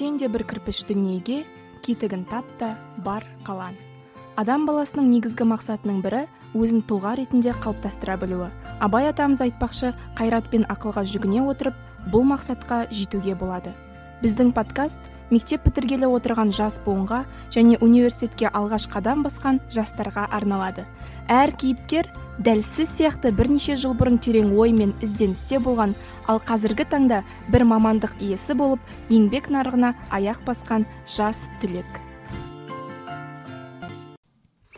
сен де бір кірпіш дүниеге кетігін тап та бар қалан адам баласының негізгі мақсатының бірі өзін тұлға ретінде қалыптастыра білуі. Абай атамыз айтпақшы қайрат пен ақылға жүгіне отырып бұл мақсатқа жетуге болады. Біздің подкаст мектеп бітіргелі отырған жас буынға және университетке алғаш қадам басқан жастарға арналады. Әр кейіпкер дәл сіз сияқты бірнеше жыл бұрын терең ой мен ізденісте болған ал қазіргі таңда бір мамандық иесі болып еңбек нарығына аяқ басқан жас түлек.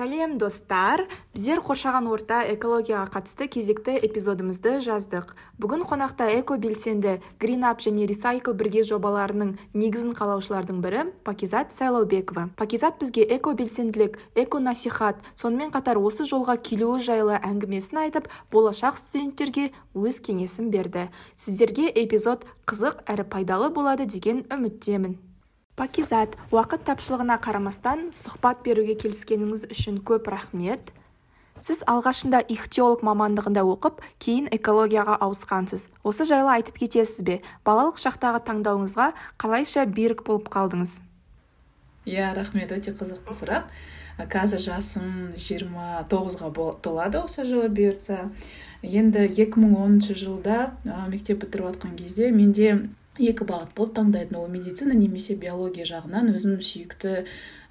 Сәлем достар. Біздер қоршаған орта экологияға қатысты кезекті эпизодымызды жаздық. Бүгін қонақта эко белсенді гринап және ресайкл бірге жобаларының негізін қалаушылардың бірі пакизат сайлаубекова. Пакизат бізге эко белсенділік эко насихат сонымен қатар осы жолға келуі жайлы әңгімесін айтып болашақ студенттерге өз кеңесін берді. Сіздерге эпизод қызық әрі пайдалы болады деген үміттемін. Пакизат уақыт тапшылығына қарамастан сұхбат беруге келіскеніңіз үшін көп рахмет. Сіз алғашында ихтиолог мамандығында оқып кейін экологияға ауысқансыз. Осы жайлы айтып кетесіз бе? Балалық шақтағы таңдауыңызға қалайша берік болып қалдыңыз? Иә рахмет. Өте қызықты сұрақ. Қазір жасым жиырма тоғызға толады осы жылы бұйыртса. Енді 2010 жылда мектеп бітіріп жатқан кезде менде екі бағыт болды. Таңдайтын ол медицина немесе биология жағынан өзім сүйікті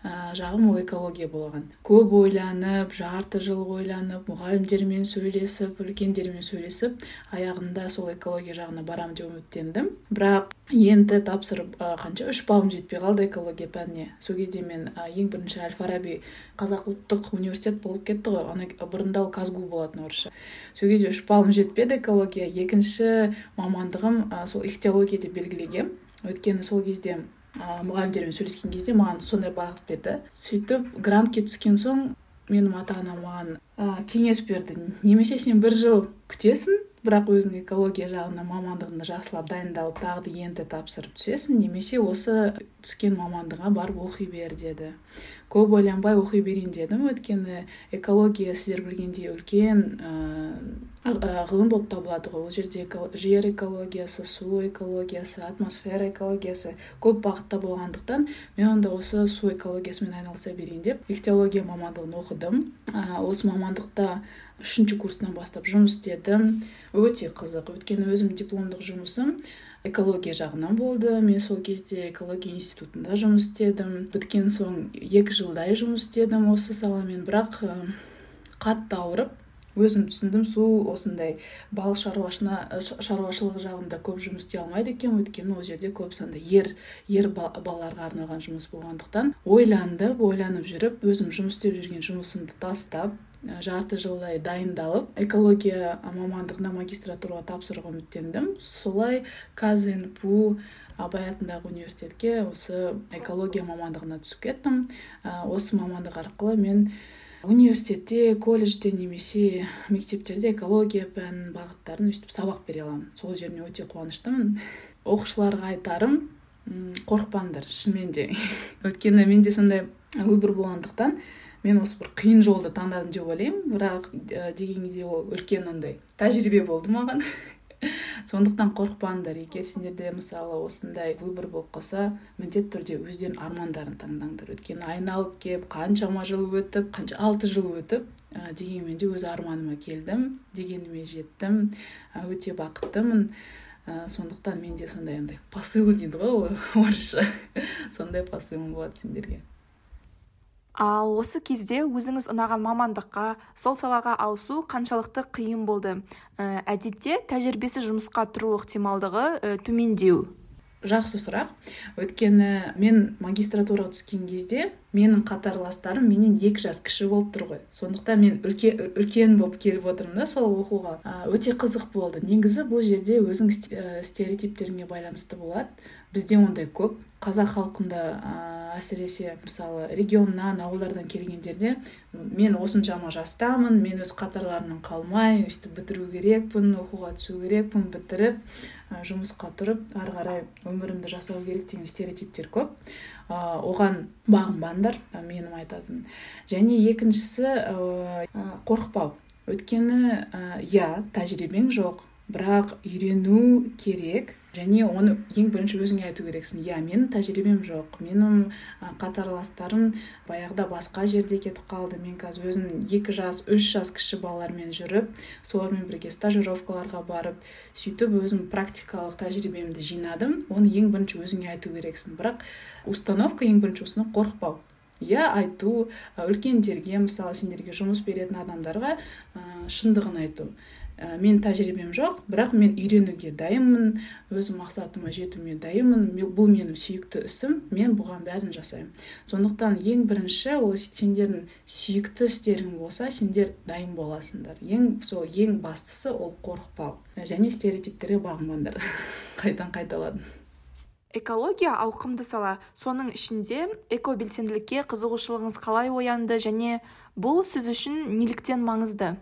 ә, жағым ол экология болған. Көп ойланып жарты жыл ойланып мұғалімдермен сөйлесіп үлкендермен сөйлесіп аяғында сол экология жағына барамын деп үміттендім. Бірақ енді тапсырып қанша үш балым жетпей қалды экология пәніне. Сол кезде мен ең бірінші әл фараби қазақ ұлттық университет болып кетті ғой. Ана бұрында ол казгу болатын орысша. Сол кезде үш балым жетпеді экология. Екінші мамандығым сол ихтиология деп белгілегенмін өйткені сол кезде ә, мұғалімдермен сөйлескен кезде маған сондай бағыт берді. Сөйтіп грантке түскен соң менің ата анам маған ә, кеңес берді. Немесе сен бір жыл күтесің бірақ өзің экология жағына мамандығыңды жақсылап дайындалып тағы да енді тапсырып түсесің немесе осы түскен мамандығыңа барып оқи бер деді. Көп ойланбай оқи берейін дедім. Өйткені экология сіздер білгендей үлкен ғылым болып табылады ғой. Ол жерде жер экологиясы су экологиясы атмосфера экологиясы көп бағытта болғандықтан мен онда осы су экологиясымен айналыса берейін деп ихтиология мамандығын оқыдым. Ә, осы мамандықта үшінші курстан бастап жұмыс істедім. Өте қызық. Өйткені өзім дипломдық жұмысым экология жағынан болды. Мен сол кезде экология институтында жұмыс істедім. Біткен соң екі жылдай жұмыс істедім осы саламен. Бірақ қатты ауырып өзім түсіндім су осындай балық шаруашылығы жағында көп жұмыс істей алмайды екен өйткені ол жерде көп сондай ер ер балаларға арналған жұмыс болғандықтан ойландым ойланып жүріп өзім жұмыс істеп жүрген жұмысымды тастап жарты жылдай дайындалып экология мамандығына магистратураға тапсыруға үміттендім. Солай казнпу абай атындағы университетке осы экология мамандығына түсіп кеттім. Осы мамандық арқылы мен университетте колледжде немесе мектептерде экология пән бағыттарын өйстіп сабақ бере аламын. Сол жеріне өте қуаныштымын. Оқушыларға айтарым қорықпаңдар шынымен де. Өйткені менде сондай выбор болғандықтан мен осы бір қиын жолды таңдадым деп ойлаймын. Бірақ дегенде ол үлкен андай тәжірибе болды маған. сондықтан қорықпаңдар. Егер сендерде мысалы осындай выбор болып қалса міндетті түрде өздерінің армандарын таңдаңдар. Өйткені айналып келіп қаншама жыл өтіп қанша алты жыл өтіп ә, дегенмен де өз арманыма келдім дегеніме жеттім өте бақыттымын. Ә, сондықтан менде сондай андай посыл дейді ғой орысша. Сондай посылым болады сендерге. Ал осы кезде өзіңіз ұнаған мамандыққа сол салаға ауысу қаншалықты қиын болды. Ә, әдетте тәжірибесіз жұмысқа тұру ықтималдығы ә, төмендеу. Жақсы сұрақ. Өйткені мен магистратураға түскен кезде менің қатарластарым менен екі жас кіші болып тұр ғой. Сондықтан мен үлкен, үлкен болып келіп отырмын да сол оқуға. Өте қызық болды. Негізі бұл жерде өзің стереотиптеріңе байланысты болады. Бізде ондай көп. Қазақ халқында ә, әсіресе мысалы регионнан ауылдардан келгендерде мен осыншама жастамын мен өз қатарларымнан қалмай өйстіп бітіру керекпін оқуға түсу керекпін бітіріп ә, жұмысқа тұрып ары қарай өмірімді жасау керек деген стереотиптер көп. Ә, оған бағынбаңдар менің айтатыным. Және екіншісі ә, қорықпау. Өйткені иә тәжірибең жоқ бірақ үйрену керек және оны ең бірінші өзіңе айту керексің. Иә менің тәжірибем жоқ менің қатарластарым баяғыда басқа жерде кетіп қалды. Мен қазір өзім екі жас үш жас кіші балалармен жүріп солармен бірге стажировкаларға барып сөйтіп өзім практикалық тәжірибемді жинадым. Оны ең бірінші өзіңе айту керексің. Бірақ установка ең бірінші осыны қорықпау. Иә айту үлкендерге мысалы сендерге жұмыс беретін адамдарға шындығын айту. Ә, мен тәжірибем жоқ бірақ мен үйренуге дайынмын өз мақсатыма жетуге дайынмын. Бұл менің сүйікті ісім мен бұған бәрін жасаймын. Сондықтан ең бірінші ол сендердің сүйікті істерің болса сендер дайын боласыңдар. Ең сол ең бастысы ол қорықпау. Және стереотиптерге бағынбаңдар. Қайтадан қайталадым экология ауқымды сала. Соның ішінде экобелсенділікке қызығушылығыңыз қалай оянды және бұл сіз үшін неліктен маңызды?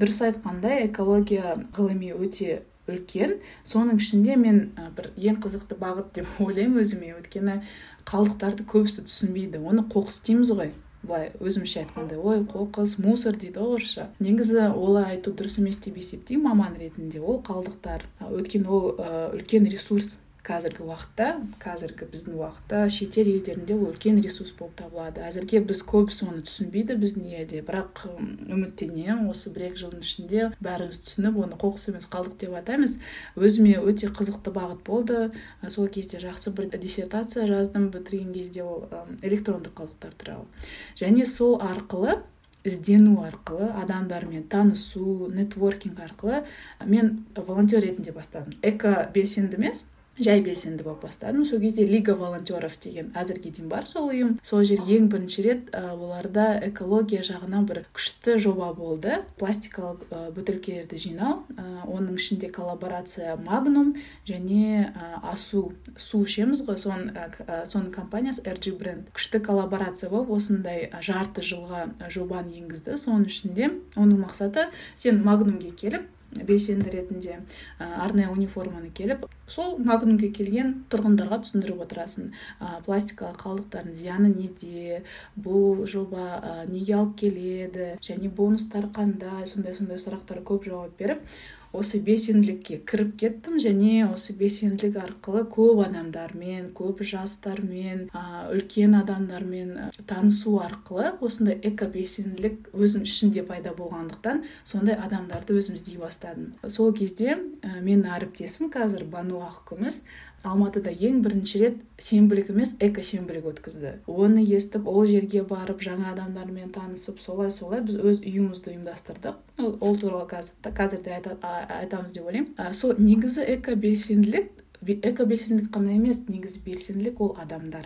Дұрыс айтқандай экология ғылыми өте үлкен. Соның ішінде мен бір ең қызықты бағыт деп ойлаймын өзіме. Өйткені қалдықтарды көбісі түсінбейді. Оны қоқыс дейміз ғой. Былай өзімше айтқанда. Ой қоқыс мусор дейді ғой орысша. Негізі олай айту дұрыс емес деп есептеймін маман ретінде. Ол қалдықтар өйткені ол үлкен ресурс. Қазіргі уақытта қазіргі біздің уақытта шетел елдерінде ол үлкен ресурс болып табылады. Әзірге біз көбісі оны түсінбейді біздің елде бірақ үміттенемін осы бір екі жылдың ішінде бәріміз түсініп оны қоқыс емес қалдық деп атаймыз. Өзіме өте қызықты бағыт болды. Сол кезде жақсы бір диссертация жаздым бітірген кезде ол электрондық қалдықтар туралы. Және сол арқылы іздену арқылы адамдармен танысу нетворкинг арқылы мен волонтер ретінде бастадым. Эко белсенді емес жай белсенді болып бастадым. Сол кезде лига волонтеров деген әзірге дейін бар сол ұйым. Сол жер ең бірінші рет ә, оларда экология жағынан бір күшті жоба болды. Пластикалық ә, бөтелкелерді жинау ә, оның ішінде коллаборация магнум және ә, асу су ішеміз ғой. Соның ә, соның компаниясы rg бренд. Күшті коллаборация болып осындай жарты жылға жобаны енгізді. Соның ішінде оның мақсаты сен магнумге келіп белсенді ретінде ә, арнайы униформаны келіп сол магнумге келген тұрғындарға түсіндіріп отырасың. Ә, пластикалық қалдықтардың зияны неде бұл жоба ә, неге алып келеді және бонустар қандай сондай сондай сұрақтарға көп жауап беріп осы белсенділікке кіріп кеттім және осы белсенділік арқылы көп адамдармен көп жастармен үлкен адамдармен танысу арқылы осындай экобелсенділік өзім ішінде пайда болғандықтан сондай адамдарды өзім іздей бастадым. Сол кезде ә, менің әріптесім қазір бану ақкүміс алматыда ең бірінші рет сенбілік емес эко сенбілік өткізді. Оны естіп ол жерге барып жаңа адамдармен танысып солай солай біз өз үйімізді ұйымдастырдық. Ол туралы қазір қазір де айтамыз деп ойлаймын. Сол негізі эко белсенділік эко белсенділік қана емес негізі белсенділік ол адамдар.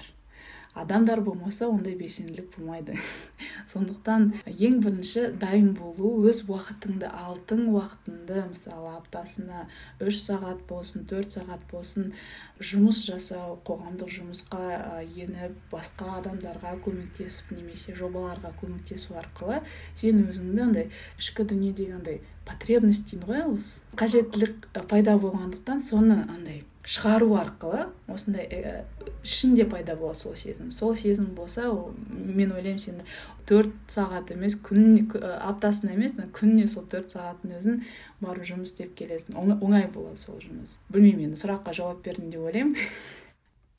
Адамдар болмаса ондай белсенділік болмайды. Сондықтан ең бірінші дайын болу өз уақытыңды алтын уақытыңды мысалы аптасына үш сағат болсын төрт сағат болсын жұмыс жасау қоғамдық жұмысқа еніп басқа адамдарға көмектесіп немесе жобаларға көмектесу арқылы сен өзіңді андай ішкі дүниедегі андай потребность дейді ғой қажеттілік пайда болғандықтан соны андай шығару арқылы осындай ішінде пайда болады сол сезім. Сол сезім болса мен ойлаймын сен төрт сағат емес күн аптасына емес күніне сол төрт сағаттың өзін барып жұмыс істеп келесің. Оңай болады сол жұмыс. Білмеймін енді сұраққа жауап бердім деп ойлаймын.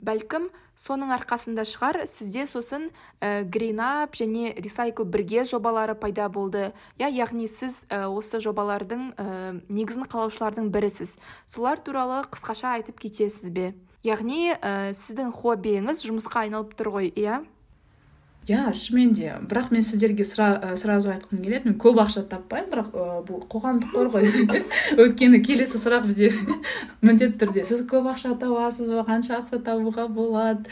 бәлкім соның арқасында шығар. Сізде сосын ә, гринап және ресайкл бірге жобалары пайда болды. Иә яғни сіз ә, осы жобалардың ә, негізін қалаушылардың бірісіз. Солар туралы қысқаша айтып кетесіз бе? Яғни ә, сіздің хоббиіңіз жұмысқа айналып тұр ғой иә? Иә шынымен де бірақ мен сіздерге сразу айтқым келеді мен көп ақша таппаймын бірақ ә, бұл қоғамдық қор ғой. Өйткені келесі сұрақ бізде міндетті түрде. Сіз көп ақша табасыз ба? Қанша ақша табуға болады?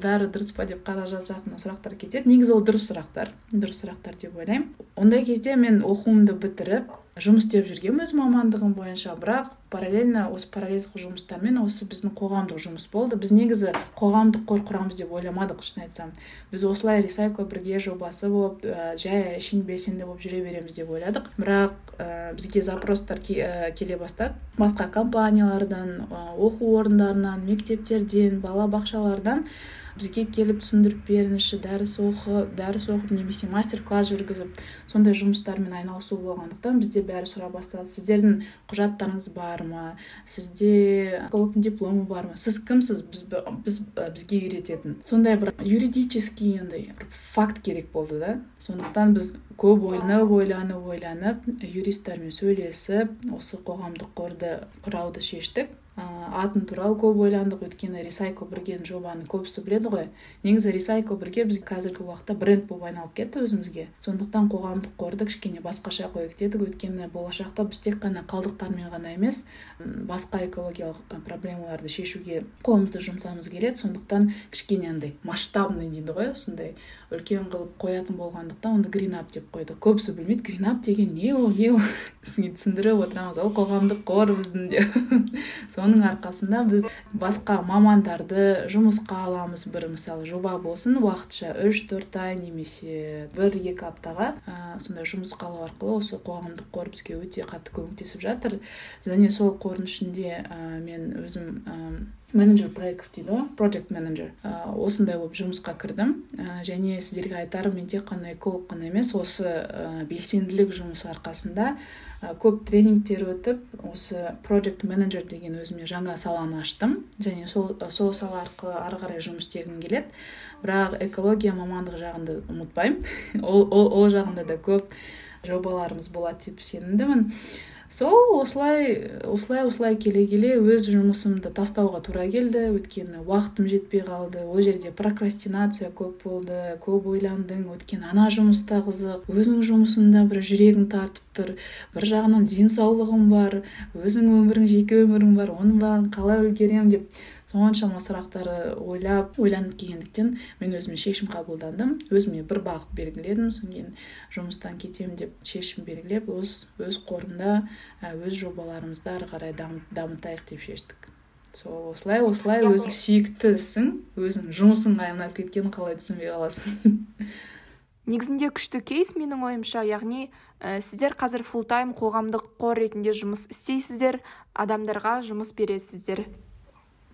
Бәрі дұрыс па деп қаражат жағынан сұрақтар кетеді. Негізі ол дұрыс сұрақтар. Дұрыс сұрақтар деп ойлаймын. Ондай кезде мен оқуымды бітіріп жұмыс істеп жүргенмін өз мамандығым бойынша. Бірақ параллельно осы параллельдік жұмыстармен осы біздің қоғамдық жұмыс болды. Біз негізі қоғамдық қор құрамыз деп ойламадық шын айтсам. Біз осылай ресайкл бірге жобасы болып ә, жай әшейін белсенді болып жүре береміз деп ойладық. Бірақ ә, бізге запростар келе бастады. Басқа компаниялардан оқу орындарынан мектептерден балабақшалардан бізге келіп түсіндіріп беріңізші дәріс оқы дәріс оқып немесе мастер класс жүргізіп сондай жұмыстармен айналысу болғандықтан бізде бәрі сұра бастады сіздердің құжаттарыңыз бар ма? Сізде экологтың дипломы бар ма? Сіз кімсіз? Біз, біз бізге үйрететін. Сондай бір юридический андай факт керек болды да. Сондықтан біз көп ойланып ойланып ойланып юристтермен сөйлесіп осы қоғамдық қорды құрауды шештік. Атын туралы көп ойландық. Өйткені ресайкл бірген жобаны көбісі біледі ғой. Негізі ресайкл бірге біз қазіргі уақытта бренд болып айналып кетті өзімізге. Сондықтан қоғамдық қорды кішкене басқаша қояйық дедік. Өйткені болашақта біз тек қана қалдықтармен ғана емес басқа экологиялық проблемаларды шешуге қолымызды жұмсамыз келеді. Сондықтан кішкене андай масштабный дейді ғой осындай үлкен қылып қоятын болғандықтан оны гринап деп қойдық. Көбісі білмейді гринап деген не ол не ол? Түсіндіріп отырамыз. Ол қоғамдық қор біздің деп соның арқасында біз басқа мамандарды жұмысқа аламыз бір мысалы жоба болсын уақытша үш төрт ай немесе бір екі аптаға. Ә, сондай жұмысқа алу арқылы осы қоғамдық қор бізге өте қатты көмектесіп жатыр. Және сол қордың ішінде ә, мен өзім ә, менеджер проект дейді ғой project менеджер. Осындай болып жұмысқа кірдім. Ә, және сіздерге айтарым мен тек қана эколог қана емес осы ә, белсенділік жұмысы арқасында ә, көп тренингтер өтіп осы project менеджер деген өзіме жаңа саланы аштым. Және сол, сол сала арқылы ары қарай жұмыс істегім келеді. Бірақ экология мамандығы жағында ұмытпаймын. Ол, ол, ол жағында да көп жобаларымыз болады деп сенімдімін. Сол осылай осылай осылай келе келе өз жұмысымды тастауға тура келді. Өйткені уақытым жетпей қалды. Ол жерде прокрастинация көп болды көп ойландың. Өйткені ана жұмыс та қызық. Өзің жұмысыңда бір жүрегің тартып тұр. Бір жағынан денсаулығың бар. Өзің өмірің жеке өмірің бар. Оның бәрін қалай үлгеремін деп соншама сұрақтарды ойлап ойланып келгендіктен мен өзіме шешім қабылдадым өзіме бір бағыт белгіледім содан кейін жұмыстан кетемін деп шешім белгілеп өз өз қорымда өз жобаларымызды ары қарай дамытайық деп шештік. Сол осылай осылай өзің сүйікті ісің өзің жұмысыңа айналып кеткенін қалай түсінбей қаласың? Негізінде күшті кейс менің ойымша яғни ә, сіздер қазір фулл тайм қоғамдық қор ретінде жұмыс істейсіздер адамдарға жұмыс бересіздер.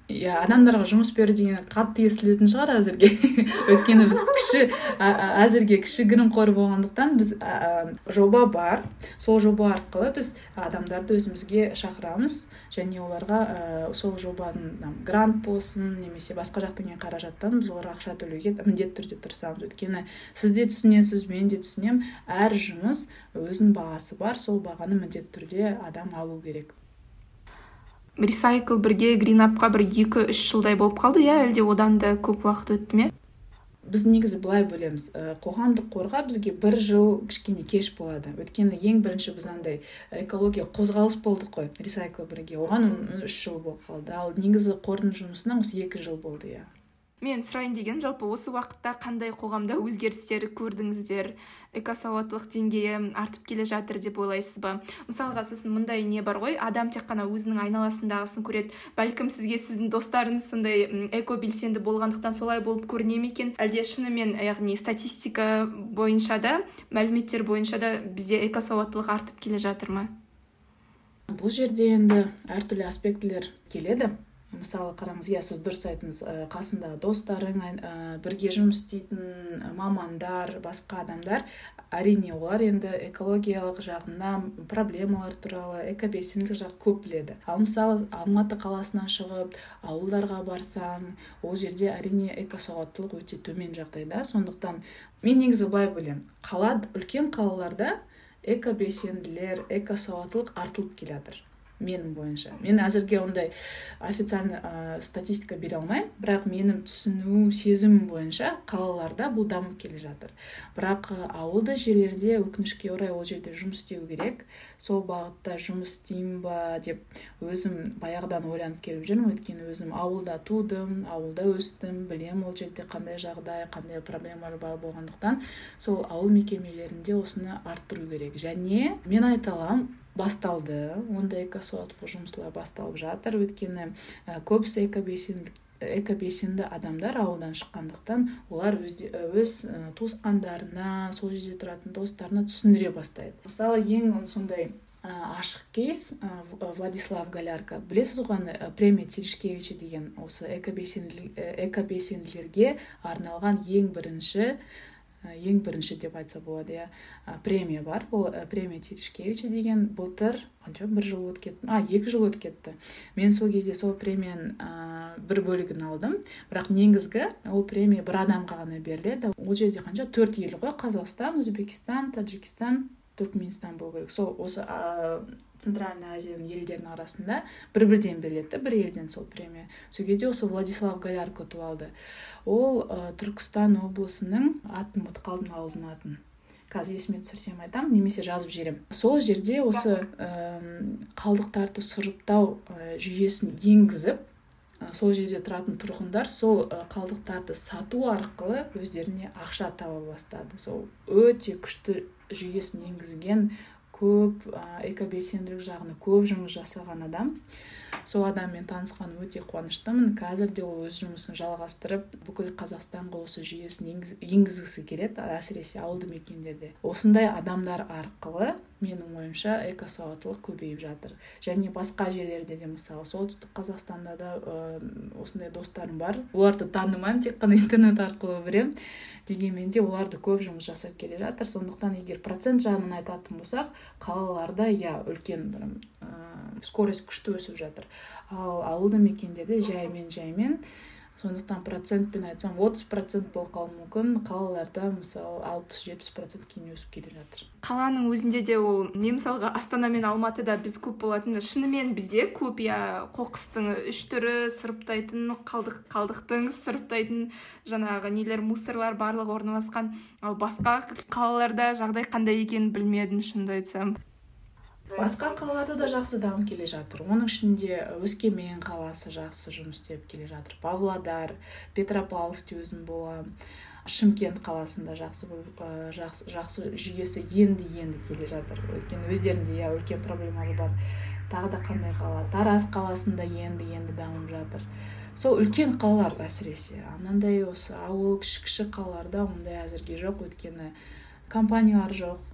Иә адамдарға жұмыс беру деген қатты естілетін шығар әзірге. Өйткені біз кіші әзірге кішігірім қор болғандықтан біз ә, жоба бар. Сол жоба арқылы біз адамдарды өзімізге шақырамыз. Және оларға ә, сол жобаның грант болсын немесе басқа жақтан келген қаражаттан біз оларға ақша төлеуге міндетті түрде тырысамыз. Өйткені сіз де түсінесіз мен де түсінемін. Әр жұмыс өзінің бағасы бар. Сол бағаны міндетті түрде адам алу керек. Ресайкл бірге гринапқа бір екі үш жылдай болып қалды. Иә әлде одан да көп уақыт өтті ме? Біз негізі былай бөлеміз. Ә, қоғамдық қорға бізге бір жыл кішкене кеш болады. Өйткені ең бірінші біз андай экология қозғалыс болдық қой ресайкл бірге. Оған үш жыл болып қалды. Ал негізі қордың жұмысына осы екі жыл болды иә. Мен сұрайын деген жалпы осы уақытта қандай қоғамда өзгерістер көрдіңіздер? Экосауаттылық деңгейі артып келе жатыр деп ойлайсыз ба? Мысалға сосын мындай не бар ғой? Адам тек қана өзінің айналасындағысын көреді. Бәлкім сізге сіздің достарыңыз сондай эко белсенді болғандықтан солай болып көріне ме екен? Әлде шынымен яғни статистика бойынша да мәліметтер бойынша да бізде экосауаттылық артып келе жатыр ма? Бұл жерде енді әртүрлі аспектілер келеді. Мысалы қараңыз иә сіз дұрыс айттыңыз қасында достарың ә, бірге жұмыс істейтін мамандар басқа адамдар. Әрине олар енді экологиялық жағынан проблемалар туралы экобелсенділік жақ көп біледі. Ал мысалы алматы қаласынан шығып ауылдарға барсаң ол жерде әрине экосауаттылық өте төмен жағдайда сондықтан мен негізі былай білемін қала үлкен қалаларда экобелсенділер экосауаттылық артылып келе жатыр менің бойынша. Мен әзірге ондай официальный ә, статистика бере алмаймын. Бірақ менің түсіну сезімім бойынша қалаларда бұл дамып келе жатыр. Бірақ ауылды жерлерде өкінішке орай ол жерде жұмыс істеу керек. Сол бағытта жұмыс істеймін ба деп өзім баяғыдан ойланып келіп жүрмін. Өйткені өзім ауылда тудым ауылда өстім білемін ол жерде қандай жағдай қандай проблемалар бар болғандықтан сол ауыл мекемелерінде осыны арттыру керек. Және мен айта аламын басталды. Ондай экосауаттылық жұмыстар басталып жатыр. Өйткені көбісі экобелсенділік экобелсенді адамдар ауылдан шыққандықтан олар өз, өз туысқандарына сол жерде тұратын достарына түсіндіре бастайды. Мысалы ең сондай ашық кейс владислав галярка білесіз ғой премия терешкевича деген осы экобелсенділерге арналған ең бірінші ең бірінші деп айтса болады иә. Премия бар бұл премия терешкевича деген. Былтыр қанша? бір жыл өтіп кетті. А екі жыл өтіп кетті. Мен сол кезде сол премияның бір бөлігін алдым. Бірақ негізгі ол премия бір адамға ғана беріледі. Ол жерде қанша? төрт ел ғой. Қазақстан өзбекстан таджикстан түркменстан болу керек. Сол осы ә, центральный азияның елдерінің арасында бір бірден беріледі бір елден сол премия. Сол кезде осы владислав галярко ұтып алды ол ә, түркістан облысының атын ұмытып қалдым ауылдың атын. Қазір есіме түсірсем айтамын немесе жазып жіберемін сол жерде осы ә, қалдықтарды сұрыптау ә, жүйесін енгізіп сол жерде тұратын тұрғындар сол қалдықтарды сату арқылы өздеріне ақша таба бастады. Сол өте күшті жүйесін енгізген көп экобелсенділік жағына көп жұмыс жасаған адам. Сол адаммен танысқаныма өте қуаныштымын. Қазір де ол өз жұмысын жалғастырып бүкіл қазақстанға осы жүйесін енгізгісі келеді әсіресе ауылды мекендерде. Осындай адамдар арқылы менің ойымша экосауаттылық көбейіп жатыр. Және басқа жерлерде де мысалы солтүстік қазақстанда да ә, осындай достарым бар. Оларды танымаймын тек қана интернет арқылы білемін. Дегенмен де оларды көп жұмыс жасап келе жатыр. Сондықтан егер процент жағынан айтатын болсақ қалаларда иә үлкен бір скорость күшті өсіп жатыр. Ал ауылды мекендерде жаймен жаймен. Сондықтан процентпен айтсам отыз процент болып қалуы мүмкін. Қалаларда мысалы алпыс жетпіс процентке өсіп келе жатыр. Қаланың өзінде де ол мен мысалға астана мен алматыда біз көп болатын шынымен бізде көп иә қоқыстың үш түрі сұрыптайтын қалдық қалдықтың сұрыптайтын жаңағы нелер мусорлар барлығы орналасқан. Ал басқа қалаларда жағдай қандай екенін білмедім шынымды айтсам. Басқа қалаларда да жақсы дамып келе жатыр. Оның ішінде өскемен қаласы жақсы жұмыс істеп келе жатыр. Павлодар петропавловскте өзім боламын. Шымкент қаласында жақсы жақсы, жақсы жүйесі енді енді келе жатыр. Өйткені өздерінде иә үлкен проблемалар бар. Тағы да қандай қала? Тараз қаласында енді енді дамып жатыр. Сол үлкен қалалар әсіресе. Мынандай осы ауыл кіші кіші қалаларда ондай әзірге жоқ. Өйткені компаниялар жоқ.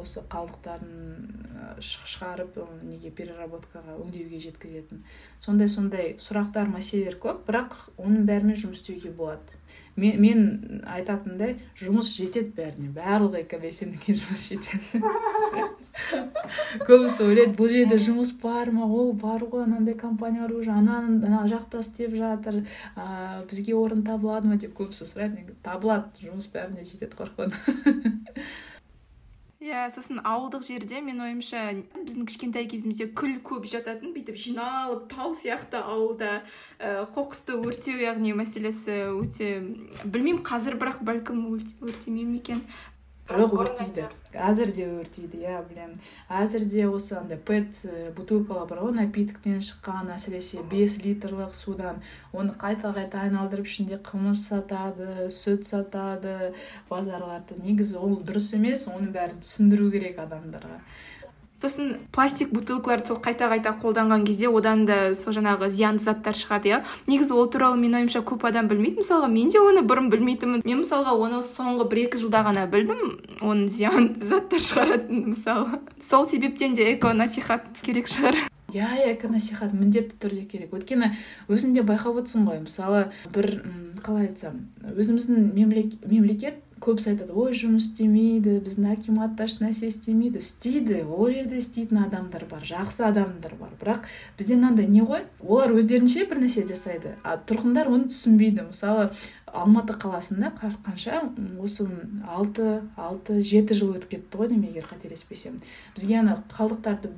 Осы қалдықтарын шығарып неге переработкаға өңдеуге жеткізетін. Сондай сондай сұрақтар мәселелер көп бірақ оның бәрімен жұмыс істеуге болады. Мен, мен айтатындай жұмыс жетеді бәріне. Барлық экобелсендіге жұмыс жетеді. Көбісі ойлайды бұл жерде жұмыс бар ма? Ол бар ғой анандай компаниялар уже ана жақта істеп жатыр ә, бізге орын табылады ма? деп көбісі сұрайды. Табылады жұмыс бәріне жетеді қорықпаңдар иә сосын ауылдық жерде мен ойымша біздің кішкентай кезімізде күл көп жататын бүйтіп жиналып тау сияқты ауылда ә, қоқысты өртеу яғни мәселесі өте білмеймін қазір бірақ бәлкім өртемей ме екен. Жоқ өртейді. әзір де өртейді иә білемін әзір де осы андай пэт бутылкалар бар ғой напитоктен шыққан әсіресе бес литрлық судан. Оны қайта қайта айналдырып ішінде қымыз сатады сүт сатады. Базарларда негізі ол дұрыс емес оның бәрін түсіндіру керек адамдарға. Сосын пластик бутылкаларды сол қайта қайта қолданған кезде одан да сол жаңағы зиянды заттар шығады иә? Негізі ол туралы менің ойымша көп адам білмейді. Мысалға мен де оны бұрын білмейтінмін. Мен мысалға оны соңғы бір екі жылда ғана білдім оның зиянды заттар шығаратынын мысалы сол себептен де эко насихат керек шығар. Иә иә эко насихат міндетті түрде керек. Өйткені өзің де байқап отырсың ғой. Мысалы бір қалай айтсам өзіміздің мемлекет көбісі айтады ой жұмыс істемейді біздің акиматта ешнәрсе істемейді істейді ол жерде істейтін адамдар бар жақсы адамдар бар. Бірақ бізде мынандай не ғой? Олар өздерінше бір нәрсе жасайды а тұрғындар оны түсінбейді. Мысалы алматы қаласында қанша осы алты алты жеті жыл өтіп кетті ғой деймін егер қателеспесем. Бізге ана қалдықтарды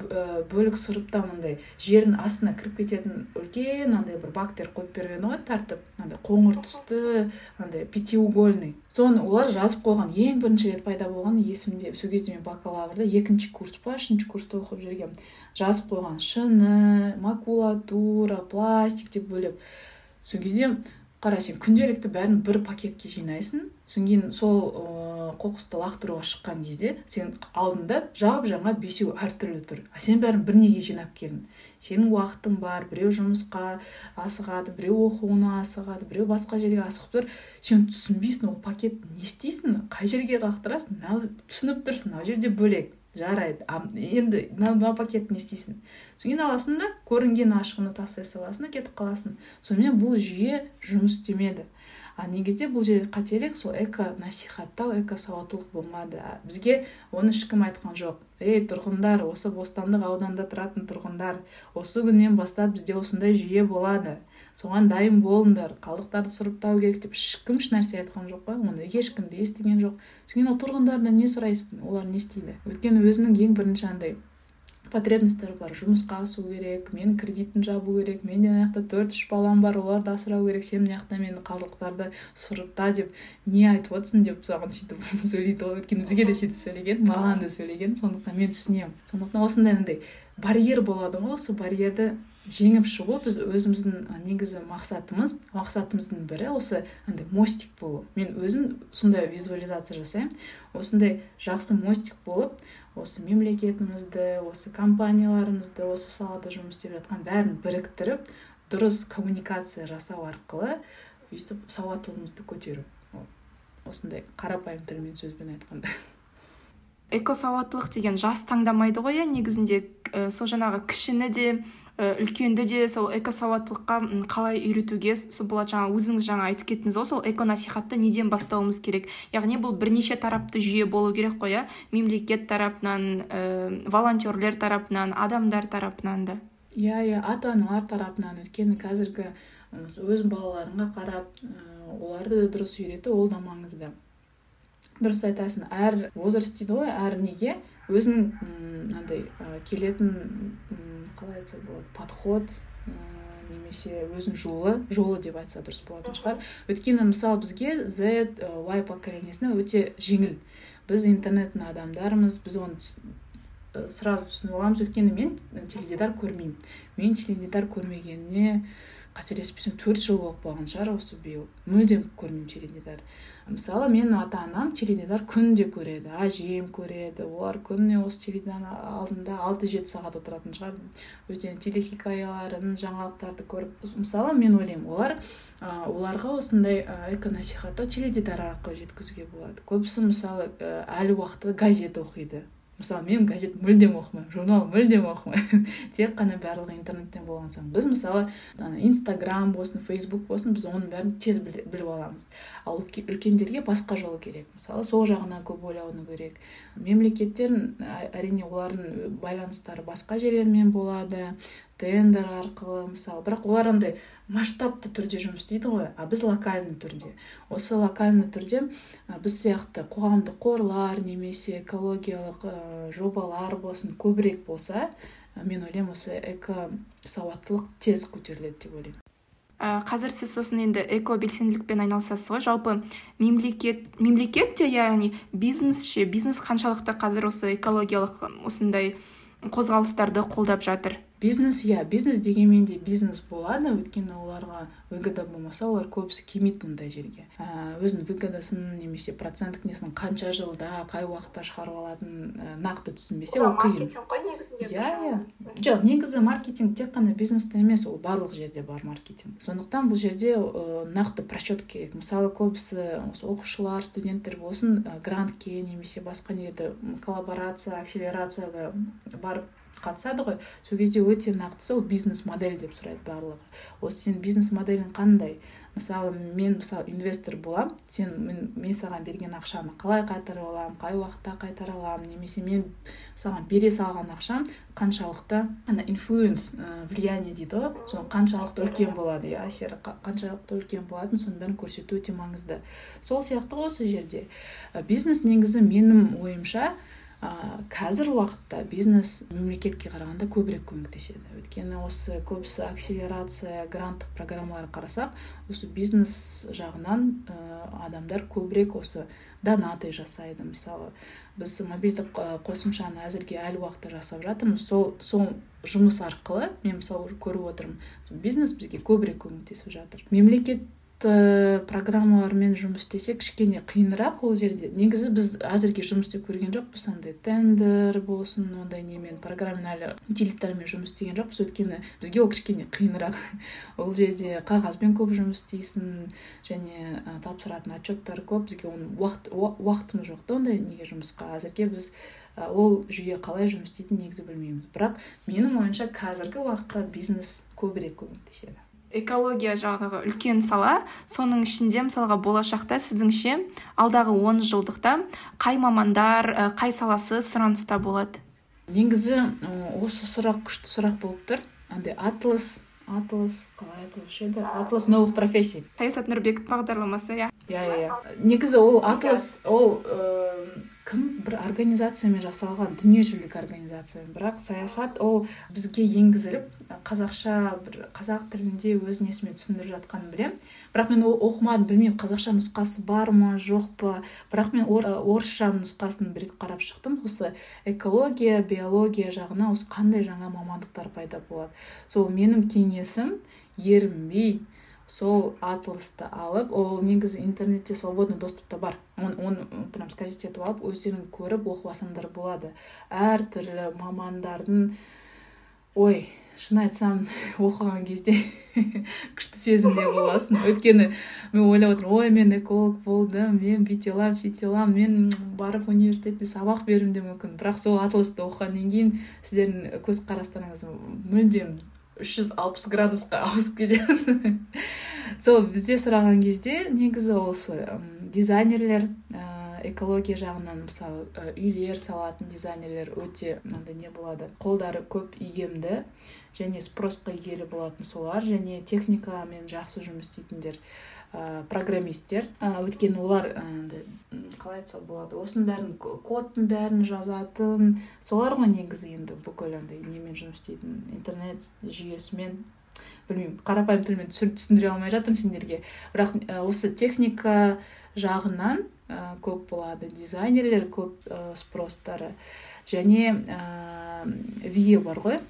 бөлік сұрыптау мындай жердің астына кіріп кететін үлкен андай бір бактер қойып берген ғой тартып андай қоңыр түсті андай пятиугольный. Соны олар жазып қойған ең бірінші рет пайда болған есімде сол кезде мен бакалаврда екінші курс па үшінші курста оқып жүргенмін. Жазып қойған шыны макулатура пластик деп бөлеп сол кезде қара сен күнделікті бәрін бір пакетке жинайсың. Содан кейін сол ыыы қоқысты лақтыруға шыққан кезде сен алдында жап жаңа бесеу әртүрлі тұр. А сен бәрін бір неге жинап келдің. Сенің уақытың бар біреу жұмысқа асығады біреу оқуына асығады біреу басқа жерге асығып тұр. Сен түсінбейсің ол пакет не істейсің? Қай жерге лақтырасың? Түсініп тұрсың мына жерде бөлек. Жарайды. Енді мына пакетті не істейсің? Содан кейін аласың да көрінген ашығына тастай саласың кетіп қаласың. Сонымен бұл жүйе жұмыс істемеді. А негізде бұл жерде қателік сол эко насихаттау эко сауаттылық болмады бізге оны ешкім айтқан жоқ. Ей тұрғындар осы бостандық ауданында тұратын тұрғындар осы күннен бастап бізде осындай жүйе болады соған дайын болыңдар. Қалдықтарды сұрыптау керек деп ешкім ешнәрсе айтқан жоқ қой оны ешкім де естіген жоқ. Содан кейін ол тұрғындардан не сұрайсың олар не істейді? Өйткені өзінің ең бірінші андай потребностьтері бар. Жұмысқа асу керек мен кредитін жабу керек менде мына жақта төрт үш балам бар оларды асырау керек сен мына жақта мені қалдықтарды сұрыпта деп не айтып отырсың деп саған сөйтіп сөйлейді ғой. Өйткені бізге де сөйтіп сөйлеген маған да сөйлеген. Сондықтан мен түсінемін. Сондықтан осындай андай барьер болады ғой. Осы барьерді жеңіп шығу біз өзіміздің негізі мақсатымыз. Мақсатымыздың бірі осы андай мостик болу. Мен өзім сондай визуализация жасаймын. Осындай жақсы мостик болып осы мемлекетімізді осы компанияларымызды осы салада жұмыс істеп жатқан бәрін біріктіріп дұрыс коммуникация жасау арқылы өйстіп сауаттылығымызды көтеру. Осындай қарапайым тілмен сөзбен айтқанда. Экосауаттылық деген жас таңдамайды ғой иә негізінде ә, сол жаңағы кішіні де үлкенді де сол экосауаттылыққа қалай үйретуге сол болады жаңа өзіңіз жаңа айтып кеттіңіз ғой сол эко насихатты неден бастауымыз керек? Яғни бұл бірнеше тарапты жүйе болу керек қой иә мемлекет тарапынан ә, волонтерлер тарапынан адамдар тарапынан да. Иә иә ата аналар тарапынан өйткені қазіргі өз балаларыңа қарап оларды дұрыс үйрету ол да маңызды. Дұрыс айтасың әр возраст дейді ғой әр неге? Өзінің мынандай келетін қалай айтса болады подход немесе өзінің жолы жолы деп айтса дұрыс болатын шығар. Өйткені мысалы бізге z y поколениесіне өте жеңіл. Біз интернеттің адамдарымыз біз оны сразу түсініп аламыз. Өйткені мен теледидар көрмеймін. Мен теледидар көрмегеніме қателеспесем төрт жыл болып қалған шығар осы биыл. Мүлдем көрмеймін теледидар. Мысалы менің ата анам теледидар күнде көреді әжем көреді олар күніне осы теледидар алдында алты жеті сағат отыратын шығар. Өздерінің телехикаяларын жаңалықтарды көріп мысалы мен ойлаймын олар ә, оларға осындай ә, насихаттау теледидар арқылы жеткізуге болады. Көбісі мысалы әлі уақытта газет оқиды. Мысалы мен газет мүлдем оқымаймын журнал мүлдем оқымаймын. Тек қана барлығы интернеттен болған соң. Біз мысалы инстаграм болсын фейсбук болсын біз оның бәрін тез біліп аламыз. Ал үлкендерге басқа жол керек. Мысалы сол жағына көп ойлану керек. Мемлекеттер әрине олардың байланыстары басқа жерлермен болады. Тендер арқылы мысалы. Бірақ олар андай масштабты түрде жұмыс істейді ғой. А біз локальный түрде. Осы локальный түрде біз сияқты қоғамдық қорлар немесе экологиялық ә, жобалар болсын көбірек болса мен ойлаймын осы эко сауаттылық тез көтеріледі деп ойлаймын. Ә, қазір сіз сосын енді эко белсенділікпен айналысасыз ғой. Жалпы мемлекет мемлекет те яғни бизнес ше бизнес қаншалықты қазір осы экологиялық осындай қозғалыстарды қолдап жатыр? Бизнес иә бизнес дегенмен де бизнес болады. Өйткені оларға выгода болмаса олар көбісі келмейді мұндай жерге. Ә, өзінің выгодасын немесе проценттік несін қанша жылда қай уақытта шығарып алатынын ә, нақты түсінбесе ол қиын. маркетинг қой негізінде иә иә. жоқ негізі маркетинг тек қана бизнесте емес ол барлық жерде бар маркетинг. Сондықтан бұл жерде ә, нақты просчет керек. Мысалы көбісі осы оқушылар студенттер болсын ә, грантке немесе басқа неде коллаборация акселерацияға барып қатысады ғой. Сол кезде өте нақтысы ол бизнес модель деп сұрайды барлығы. Осы сенің бизнес моделің қандай? Мысалы мен мысалы инвестор боламын сен мен, мен саған берген ақшаны қалай қайтарып аламын қай уақытта қайтара аламын немесе мен саған бере салған ақшам қаншалықты ана инфлюенс влияние дейді ғой. Соны қаншалықты үлкен болады иә әсері қаншалықты үлкен болатынын соның бәрін көрсету өте маңызды. Сол сияқты ғой осы жерде. Бизнес негізі менің ойымша ә, қазір уақытта бизнес мемлекетке қарағанда көбірек көмектеседі. Өйткені осы көбісі акселерация гранттық программалар қарасақ осы бизнес жағынан ә, адамдар көбірек осы донаты жасайды. Мысалы біз мобильдік қосымшаны әзірге әлі уақытта жасап жатырмыз. Сол сол жұмыс арқылы мен мысалы көріп отырмын бизнес бізге көбірек көмектесіп жатыр. Мемлекет программалармен жұмыс істесек кішкене қиынырақ ол жерде. Негізі біз әзірге жұмыс істеп көрген жоқпыз. Андай тендер болсын ондай немен программный утилитармен жұмыс істеген жоқпыз. Өйткені бізге ол кішкене қиынырақ. Ол жерде қағазбен көп жұмыс істейсің және тапсыратын отчеттар көп. Бізге оның уақыт уақытымыз жоқ та ондай неге жұмысқа. Әзірге біз ол жүйе қалай жұмыс істейтінін негізі білмейміз. Бірақ менің ойымша қазіргі уақытта бизнес көбірек көмектеседі. Экология жаңағы үлкен сала соның ішінде мысалға болашақта сіздіңше алдағы он жылдықта қай мамандар қай саласы сұраныста болады? Негізі осы сұрақ күшті сұрақ болып тұр. Андай атлас атлас. Қалай айтылушы еді? Атлас новых профессий. Саясат нұрбек бағдарламасы иә. Иә иә негізі ол атлас ол кім бір организациямен жасалған дүниежүзілік организация бірақ саясат ол бізге енгізіліп қазақша бір қазақ тілінде өз несімен түсіндіріп жатқанын білемін. Бірақ мен оқымадым білмеймін қазақша нұсқасы бар ма жоқ па. Бірақ мен орысша нұсқасын бір рет қарап шықтым. Осы экология биология жағына осы қандай жаңа мамандықтар пайда болады. Сол менің кеңесім ерінбей сол атласты алып ол негізі интернетте свободный доступта бар. Оны прям скачать етіп алып өздерің көріп оқып алсаңдар болады әртүрлі мамандардың ой шын айтсам оқыған кезде күшті сезімде боласың. Өйткені мен ойлап отырмын ой мен эколог болдым мен бүйте аламын аламын мен барып университетте сабақ беруім де мүмкін бірақ сол атласты оқығаннан кейін сіздердің көзқарастарыңыз мүлдем үш жүз алпыс градусқа ауысып кетеді сол бізде сұраған кезде негізі осы дизайнерлер экология жағынан мысалы үйлер салатын дизайнерлер өте мынандай не болады. Қолдары көп игемді және спросқа ие болатын солар және техникамен жақсы жұмыс істейтіндер. Ә, программисттер ә, өйткені олар андай қалай айтса болады осының бәрін кодтың бәрін жазатын. Солар ғой негізі енді бүкіл андай немен жұмыс істейтін интернет жүйесімен. Білмеймін қарапайым тілмен түсіндіре алмай жатырмын сендерге. Бірақ осы техника жағынан ә, көп болады. Дизайнерлер көп ә, спростары. Және ә, вие бар ғой.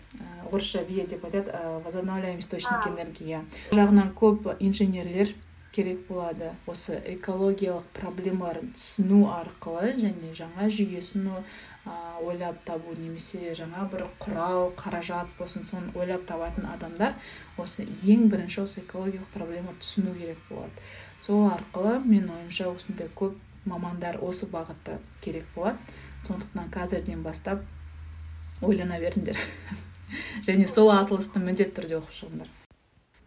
Орысша вие деп айтады возобновляемый источник энергии. Жағынан көп инженерлер керек болады. Осы экологиялық проблемаларын түсіну арқылы және жаңа жүйесін ойлап табу немесе жаңа бір құрал қаражат болсын соны ойлап табатын адамдар осы ең бірінші осы экологиялық проблема түсіну керек болады. Сол арқылы мен ойымша осындай көп мамандар осы бағытта керек болады. Сондықтан қазірден бастап ойлана беріңдер. Және сол атласты міндетті түрде оқып шығыңдар.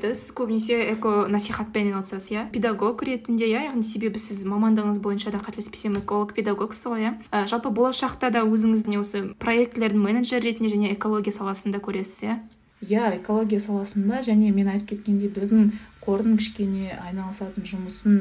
Сіз көбінесе эко насихатпен айналысасыз иә? Педагог ретінде иә? Яғни себебі сіз мамандығыңыз бойынша да қателеспесем эколог педагогсыз ғой иә? Ә, жалпы болашақта да өзіңізді осы проектілердің менеджері ретінде және экология саласында көресіз иә? Иә экология саласында және мен айтып кеткендей біздің қордың кішкене айналысатын жұмысын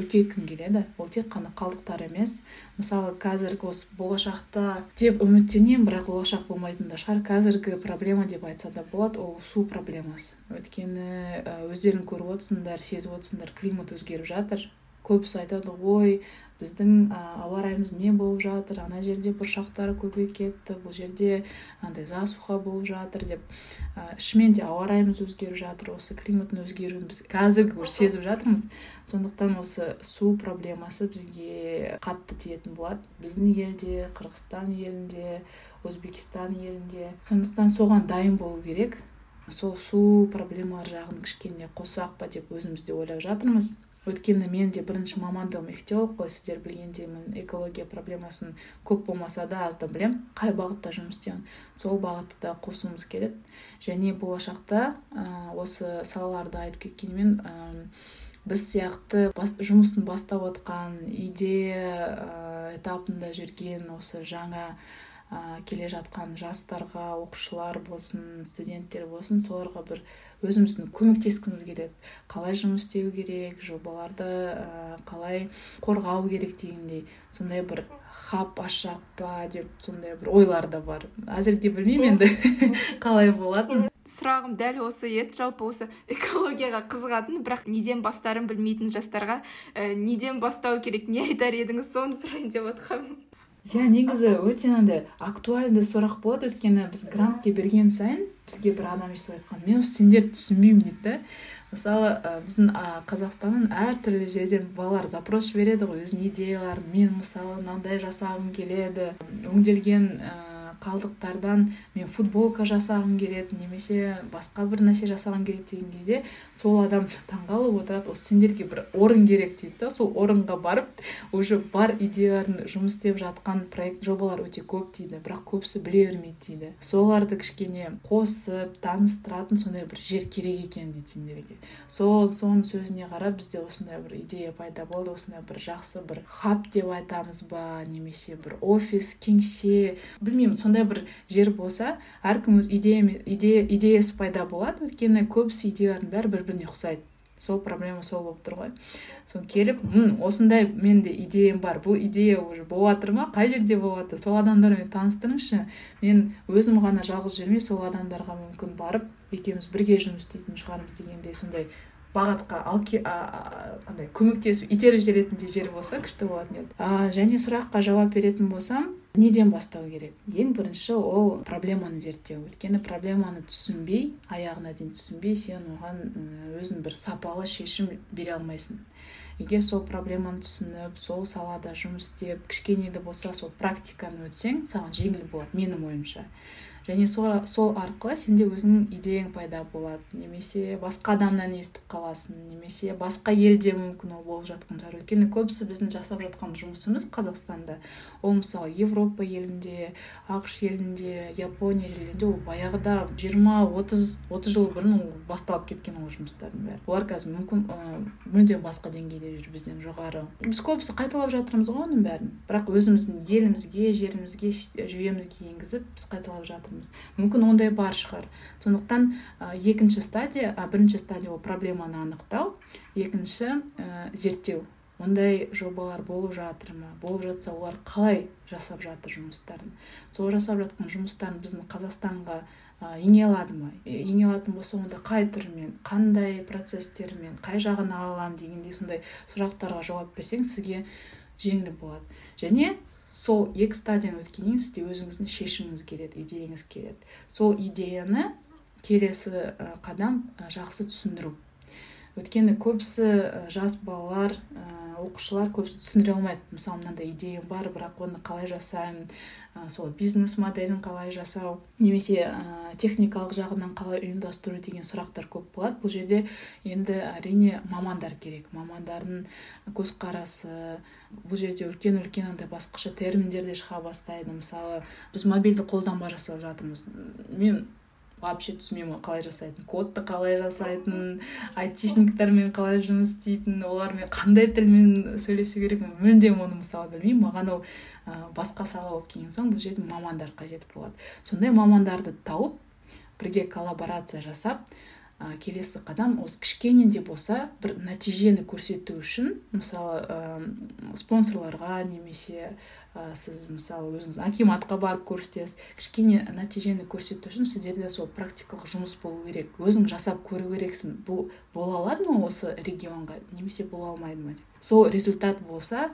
үлкейткім келеді. Ол тек қана қалдықтар емес. Мысалы қазіргі осы болашақта деп үміттенемін бірақ болашақ болмайтын да шығар. Қазіргі проблема деп айтса да болады ол су проблемасы. Өйткені өздерің көріп отырсыңдар сезіп отырсыңдар климат өзгеріп жатыр. Көбісі айтады ғой біздің ауа райымыз не болып жатыр ана жерде бұршақтар көбейіп кетті бұл жерде андай засуха болып жатыр деп ә, шынымен де ауа райымыз өзгеріп жатыр осы климаттың өзгеруін біз қазір сезіп жатырмыз. Сондықтан осы су проблемасы бізге қатты тиетін болады. Біздің елде қырғызстан елінде өзбекстан елінде. Сондықтан соған дайын болу керек. Сол су проблемалары жағын кішкене қоссақ па деп өзіміз де ойлап жатырмыз. Өйткені мен де бірінші мамандығым ихтиолог қой сіздер білгендей мен экология проблемасын көп болмаса да аз да білемін. Қай бағытта жұмыс істеуін сол бағытты да қосуымыз келеді және болашақта ә, осы салаларды айтып кеткенмен ә, біз сияқты бас, жұмысын бастап отқан идея ә, этапында жүрген осы жаңа ә, келе жатқан жастарға оқушылар болсын студенттер болсын соларға бір өзіміздің көмектескіміз келеді қалай жұмыс істеу керек жобаларды ә, қалай қорғау керек дегендей. Сондай бір хаб ашсақ па деп сондай бір ойлар да бар. Әзірге білмеймін енді қалай болатынын. Сұрағым дәл осы еді. Жалпы осы экологияға қызығатын бірақ неден бастарын білмейтін жастарға ә, неден бастау керек не айтар едіңіз соны сұрайын деп отырғанмын иә негізі өте мынандай актуальды сұрақ болады өйткені біз грантке берген сайын бізге бір адам өйстіп айтқан. Мен сендерді түсінбеймін дейді да мысалы ә, біздің ә, қазақстанның әртүрлі жерден балалар запрос жібереді ғой. Өзінің идеяларын мен мысалы мынандай жасағым келеді өңделген қалдықтардан мен футболка жасағым келеді немесе басқа бір нәрсе жасағым келеді деген кезде сол адам таңғалып отырады осы сендерге бір орын керек дейді да сол орынға барып уже бар идеяларын жұмыс істеп жатқан проект жобалар өте көп дейді бірақ көбісі біле бермейді дейді. Соларды кішкене қосып таныстыратын сондай бір жер керек екен дейді сендерге. Сол соның сөзіне қарап бізде осындай бір идея пайда болды осындай бір жақсы бір хаб деп айтамыз ба немесе бір офис кеңсе білмеймін бір жер болса әркім өз идея, идея идеясы пайда болады. Өйткені көбісі идеялардың бәрі бір біріне ұқсайды. Сол проблема сол болып тұр ғой. Соны келіп М, осындай менде идеям бар. Бұл идея уже болып жатыр ма? Қай жерде болып жатыр сол адамдармен таныстырыңызшы. Мен өзім ғана жалғыз жүрмей сол адамдарға мүмкін барып екеуміз бірге жұмыс істейтін шығармыз дегендей сондай бағытқа қандай көмектесіп итеріп жіберетіндей жер болса күшті болатын еді. Және сұраққа жауап беретін болсам неден бастау керек. Ең бірінші ол проблеманы зерттеу. Өйткені проблеманы түсінбей аяғына дейін түсінбей сен оған өзің бір сапалы шешім бере алмайсың. Егер сол проблеманы түсініп сол салада жұмыс істеп кішкене де болса сол практиканы өтсең саған жеңіл болады менің ойымша. Және сол, сол арқылы сенде өзіңнің идеяң пайда болады. Немесе басқа адамнан естіп қаласың немесе басқа елде мүмкін ол болып жатқан шығар. Өйткені көбісі біздің жасап жатқан жұмысымыз қазақстанда. Ол мысалы европа елінде ақш елінде япония елінде ол баяғыда жиырма отыз отыз жыл бұрын ол басталып кеткен ол жұмыстардың бәрі. Олар қазір мүмкін ә, мүлдем басқа деңгейде жүр бізден жоғары. Біз көбісі қайталап жатырмыз ғой оның бәрін. Бірақ өзіміздің елімізге жерімізге жүйемізге енгізіп біз қайталап жатырмыз. Мүмкін ондай бар шығар. Сондықтан ә, екінші стадия ә, бірінші стадия ол проблеманы анықтау екінші ә, зерттеу. Ондай жобалар болып жатыр ма? Болып жатса олар қалай жасап жатыр жұмыстарын? Сол жасап жатқан жұмыстарын біздің қазақстанға ене алады ма? Ене алатын болса онда қай түрімен қандай процесстермен қай жағын ала аламын дегендей сондай сұрақтарға жауап берсең сізге жеңіл болады. Және сол екі стадияны өткеннен кейін сізде өзіңіздің шешіміңіз келеді идеяңыз келеді. Сол идеяны келесі қадам жақсы түсіндіру. Өйткені көбісі жас балалар оқушылар көбісі түсіндіре алмайды. Мысалы мынандай идеям бар бірақ оны қалай жасаймын сол бизнес моделін қалай жасау немесе ә, техникалық жағынан қалай ұйымдастыру деген сұрақтар көп болады. Бұл жерде енді әрине мамандар керек. Мамандардың көзқарасы бұл жерде үлкен үлкен андай басқаша терминдер де шыға бастайды. Мысалы біз мобильді қолданба жасап жатырмыз. Мен вообще түсінбеймін қалай жасайтын кодты қалай жасайтын айтишниктармен қалай жұмыс істейтін олармен қандай тілмен сөйлесу керек мүлдем оны мысалы білмеймін. Маған ол басқа сала болып келген соң бұл жерде мамандар қажет болады. Сондай мамандарды тауып бірге коллаборация жасап ә, келесі қадам осы кішкене де болса бір нәтижені көрсету үшін мысалы ә, спонсорларға немесе ә, сіз мысалы өзіңіз акиматқа барып көрсетесіз. Кішкене нәтижені көрсету үшін сіздерде сол практикалық жұмыс болу керек. Өзің жасап көру керексің. Бұл бола алады ма осы регионға? Немесе бола алмайды ма деп? Сол результат болса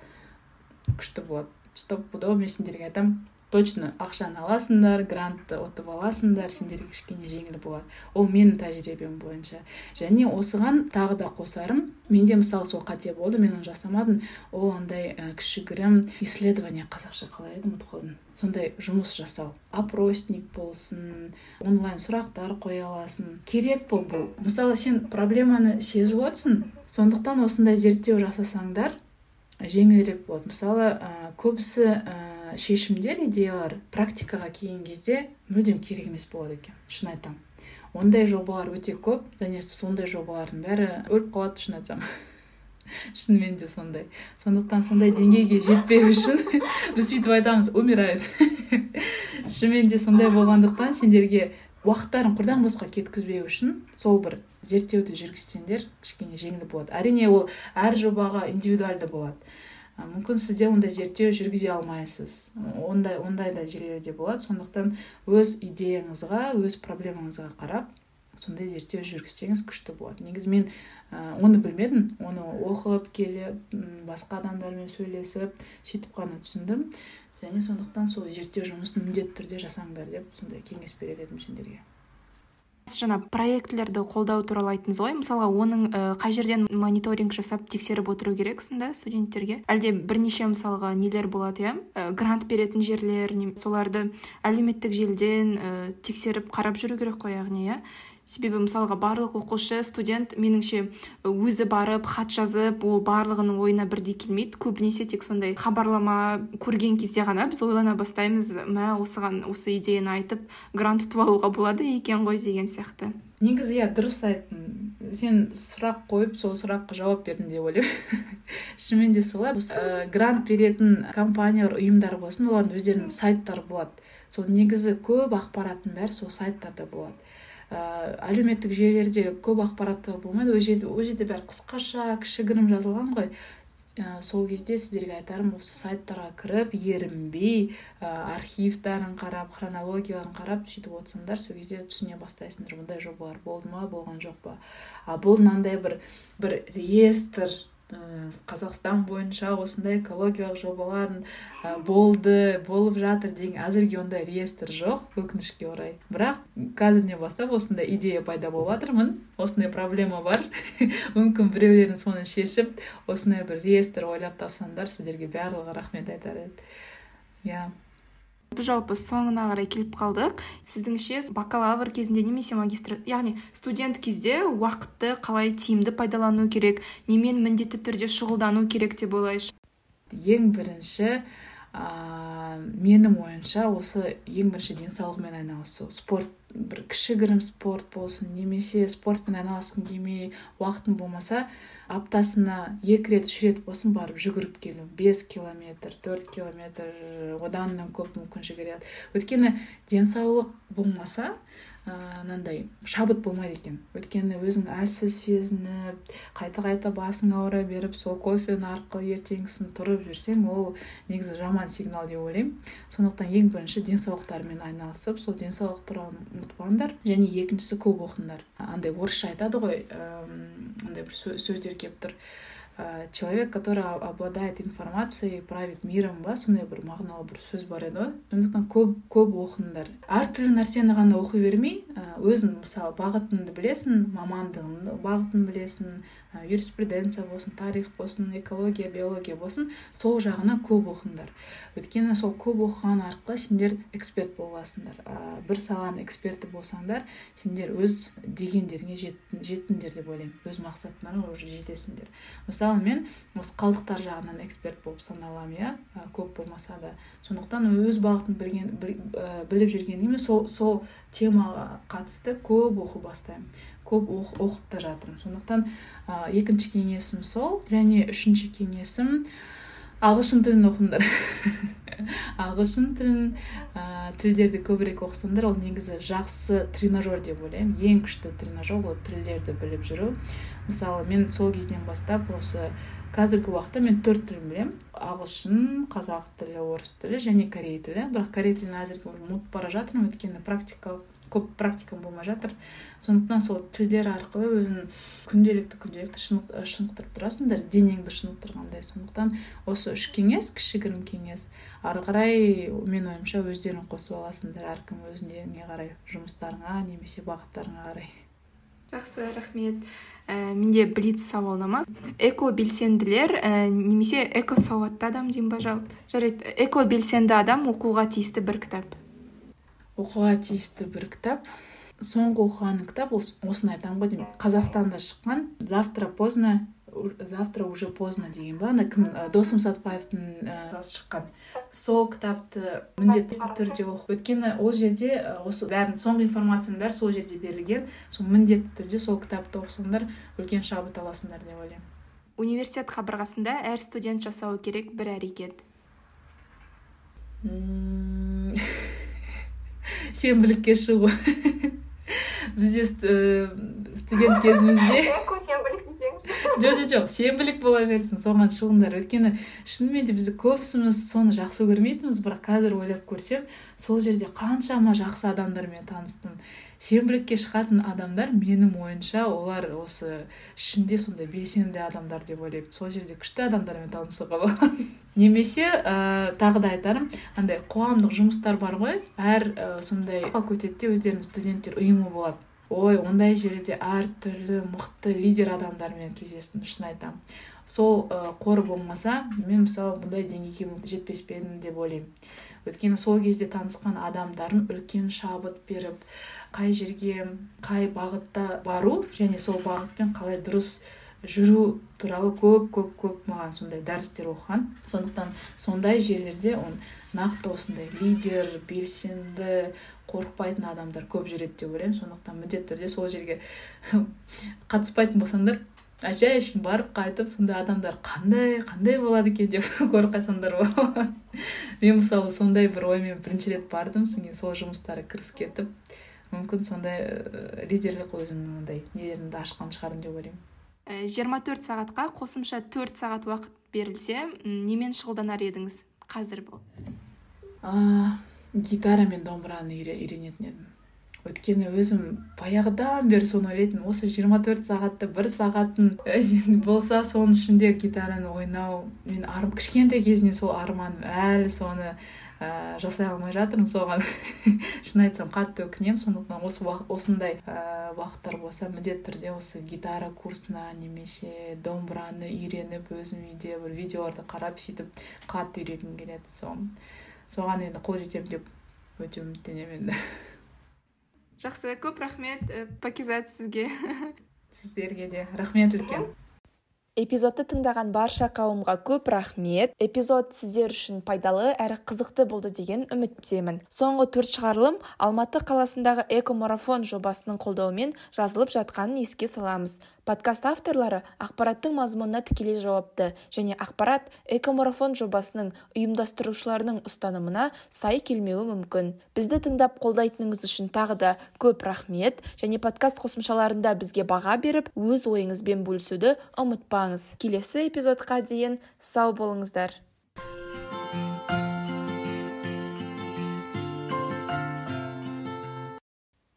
күшті болады. Стопудово мен сендерге айтамын точно ақшаны аласыңдар грантты ұтып аласыңдар сендерге кішкене жеңіл болады. Ол менің тәжірибем бойынша. Және осыған тағы да қосарым менде мысалы сол қате болды мен оны жасамадым. Ол андай ә, кішігірім исследование қазақша қалай еді ұмытып қалдым. Сондай жұмыс жасау. Опросник болсын онлайн сұрақтар қоя аласың. Керек бұл бұл. Мысалы сен проблеманы сезіп отырсың сондықтан осындай зерттеу жасасаңдар жеңілірек болады. Мысалы ә, көбісі шешімдер идеялар практикаға келген кезде мүлдем керек емес болады екен шын айтамын ондай жобалар өте көп және сондай жобалардың бәрі өліп қалады шын айтсам. Шынымен де сондай. Сондықтан сондай деңгейге жетпеу үшін біз сөйтіп айтамыз умирают шынымен де сондай болғандықтан сендерге уақыттарын құрдан босқа кеткізбеу үшін сол бір зерттеуді жүргізсеңдер кішкене жеңіл болады. Әрине ол әр жобаға индивидуальды болады. Мүмкін сізде ондай зерттеу жүргізе алмайсыз. Ондай ондай да жерлер де болады. Сондықтан өз идеяңызға өз проблемаңызға қарап сондай зерттеу жүргізсеңіз күшті болады. Негізі мен оны білмедім. Оны оқып келіп басқа адамдармен сөйлесіп сөйтіп қана түсіндім. Және сондықтан сол зерттеу жұмысын міндетті түрде жасаңдар деп сондай кеңес берер едім сендерге. Сіз жаңа проектілерді қолдау туралы айттыңыз ғой. Мысалға оның қай жерден мониторинг жасап тексеріп отыру керек сонда студенттерге? Әлде бірнеше мысалға нелер болады иә? Грант беретін жерлер соларды әлеуметтік желіден тексеріп қарап жүру керек қой яғни иә? Себебі мысалға барлық оқушы студент меніңше өзі барып хат жазып ол барлығының ойына бірдей келмейді. Көбінесе тек сондай хабарлама көрген кезде ғана біз ойлана бастаймыз мә осыған осы идеяны айтып грант ұтып алуға болады екен ғой деген сияқты. Негізі иә дұрыс айттың. Сен сұрақ қойып сол сұраққа жауап бердің деп ойлаймын. Шынымен де солай. Ә, грант беретін компаниялар ұйымдар болсын олардың өздерінің сайттары болады. Сол негізі көп ақпараттың бәрі сол сайттарда болады. Ә, әлеуметтік жүйелерде көп ақпарат болмайды. Ол жерде ол жерде бәрі қысқаша кішігірім жазылған ғой. Ә, сол кезде сіздерге айтарым осы сайттарға кіріп ерінбей ә, архивтарын қарап хронологияларын қарап сөйтіп отырсаңдар сол кезде түсіне бастайсыңдар бұндай жобалар болды ма болған жоқ па? А бұл мынандай бір бір реестр қазақстан бойынша осындай экологиялық жобалар э, болды болып жатыр деген. Әзірге ондай реестр жоқ өкінішке орай. Бірақ қазірден бастап осындай идея пайда болып жатырмын. Осындай проблема бар. Мүмкін біреулерің соны шешіп осындай бір реестр ойлап тапсаңдар сіздерге барлығы рахмет айтар еді. Иә. Жалпы соңына қарай келіп қалдық. Сіздің бакалавр кезінде немесе магистр яғни студент кезде уақытты қалай тиімді пайдалану керек немен міндетті түрде шұғылдану керек деп ойлайсыз? Ең бірінші ә, менің ойымша осы ең бірінші денсаулығымен айналысу. Спорт бір кішігірім спорт болсын немесе спортпен айналысқың келмей уақытың болмаса аптасына екі рет үш рет болсын барып жүгіріп келу. Бес километр төрт километр одан да көп мүмкін жүгіреді өйткені денсаулық болмаса мынандай шабыт болмайды екен. Өйткені өзің әлсіз сезініп қайта қайта басың ауыра беріп сол кофені арқылы ертеңгісін тұрып жүрсең ол негізі жаман сигнал деп ойлаймын. Сондықтан ең бірінші денсаулықтарымен айналысып сол денсаулық туралы ұмытпаңдар. Және екіншісі көп оқыңдар. Андай орысша айтады ғой андай бір сөздер келіп тұр. Человек который обладает информацией правит миром ба сондай бір мағыналы бір сөз бар еді ғой. Сондықтан көп көп оқыңдар. Әртүрлі нәрсені ғана оқи бермей өзің мысалы бағытыңды білесің мамандығыңды бағытын білесің юриспруденция болсын тарих болсын экология биология болсын сол жағына көп оқыңдар. Өйткені сол көп оқыған арқылы сендер эксперт боласыңдар. Ә, бір саланың эксперті болсаңдар сендер өз дегендеріңе жеттіңдер деп ойлаймын. Өз мақсаттарыңа уже жетесіңдер. Мысалы мен осы қалдықтар жағынан эксперт болып саналамын иә? Көп болмаса да. Сондықтан өз бағытын білген, біліп жүргеніммен сол сол темаға қатысты көп оқу бастаймын. Көп оқып та жатырмын. Сондықтан ә, екінші кеңесім сол және үшінші кеңесім ағылшын тілін оқыңдар ағылшын тілін ә, тілдерді көбірек оқысаңдар ол негізі жақсы тренажер деп ойлаймын. Ең күшті тренажер ол тілдерді біліп жүру. Мысалы мен сол кезден бастап осы қазіргі уақытта мен төрт тіл білемін. Ағылшын қазақ тілі орыс тілі және корей тілі. Бірақ корей тілін әзірге ұмытып бара жатырмын. Өйткені практикалық көп практикам болмай жатыр. Сондықтан сол тілдер арқылы өзің күнделікті күнделікті шынықтырып тұрасыңдар денеңді шынықтырғандай. Сондықтан осы үш кеңес кішігірім кеңес ары қарай мен ойымша өздерің қосып аласыңдар әркім өзіне қарай жұмыстарыңа немесе бағыттарыңа қарай. Жақсы рахмет. Ә, менде блиц сауалнама. Эко белсенділер ә, немесе эко сауатты адам деймін ба жалпы жарайды. Эко белсенді адам оқуға тиісті бір кітап. Оқуға тиісті бір кітап соңғы оқыған кітап осыны айтамын ғой деймін. Қазақстанда шыққан завтра поздно завтра уже поздно деген ба? Ана кім? Досым сатпаевтың ә, шыққан. Сол кітапты міндетті түрде оқып өйткені ол жерде осы бәрін соңғы информацияның бәрі сол жерде берілген. Сол міндетті түрде сол кітапты оқысаңдар үлкен шабыт аласыңдар деп ойлаймын. Университет қабырғасында әр студент жасауы керек бір әрекет. сенбілікке шығу. Бізде студент кезімізде сенбілік десеңізші жоқ жоқ жоқ сенбілік бола берсін соған шығыңдар. Өйткені шынымен де біз көбісіміз соны жақсы көрмейтінбіз бірақ қазір ойлап көрсем сол жерде қаншама жақсы адамдармен таныстым. Сенбілікке шығатын адамдар менің ойымша олар осы ішінде сондай белсенді адамдар деп ойлаймын. Сол жерде күшті адамдармен танысуға болады немесе ә, тағы да айтарым андай қоғамдық жұмыстар бар ғой. Әр ә, сондай факультетте өздерінің студенттер ұйымы болады. Ой ондай жерде әртүрлі мықты лидер адамдармен кездестім шын айтамын. Сол ә, қор болмаса мен мысалы бұндай деңгейге жетпес пе едім деп ойлаймын. Өйткені сол кезде танысқан адамдарым үлкен шабыт беріп қай жерге қай бағытта бару және сол бағытпен қалай дұрыс жүру туралы көп көп көп маған сондай дәрістер оқыған. Сондықтан сондай жерлерде он нақты осындай лидер белсенді қорықпайтын адамдар көп жүреді деп ойлаймын. Сондықтан міндетті түрде сол жерге қатыспайтын болсаңдар жай барып қайтып сондай адамдар қандай қандай болады екен деп көріп болады мен мысалы сондай бір оймен бірінші рет бардым. Содан кейін сол жұмыстарға кірісіп кетіп мүмкін сондай ә, лидерлік өзімнің андай нелерімді ашқан шығармын деп ойлаймын. Э, жиырма төрт сағатқа қосымша төрт сағат уақыт берілсе немен шұғылданар едіңіз? Қазір бұл. Гитара мен домбыраны үйренетін едім. Өйткені өзім баяғыдан бері соны ойлайтынмын. Осы 24 сағатты бір сағатын э, болса соның ішінде гитараны ойнау. Мен кішкентай кезімнен сол арманым әлі соны ә, жасай алмай жатырмын соған. Шын айтсам қатты өкінемін. Сондықтан осы осындай ә, уақыттар болса міндетті түрде осы гитара курсына немесе домбыраны үйреніп өзім үйде бір видеоларды қарап сөйтіп қатты үйренгім келеді. Со соған енді қол жетемін деп өте үміттенемін енді. жақсы көп рахмет пакизат сізге. Сіздерге де рахмет үлкен. Эпизодты тыңдаған барша қауымға көп рахмет. Эпизод сіздер үшін пайдалы әрі қызықты болды деген үміттемін. Соңғы төрт шығарылым алматы қаласындағы экомарафон жобасының қолдауымен жазылып жатқанын еске саламыз. Подкаст авторлары ақпараттың мазмұнына тікелей жауапты және ақпарат экомарафон жобасының ұйымдастырушыларының ұстанымына сай келмеуі мүмкін. Бізді тыңдап қолдайтыныңыз үшін тағы да көп рахмет және подкаст қосымшаларында бізге баға беріп өз ойыңызбен бөлісуді ұмытпаңыз. Келесі эпизодқа дейін сау болыңыздар.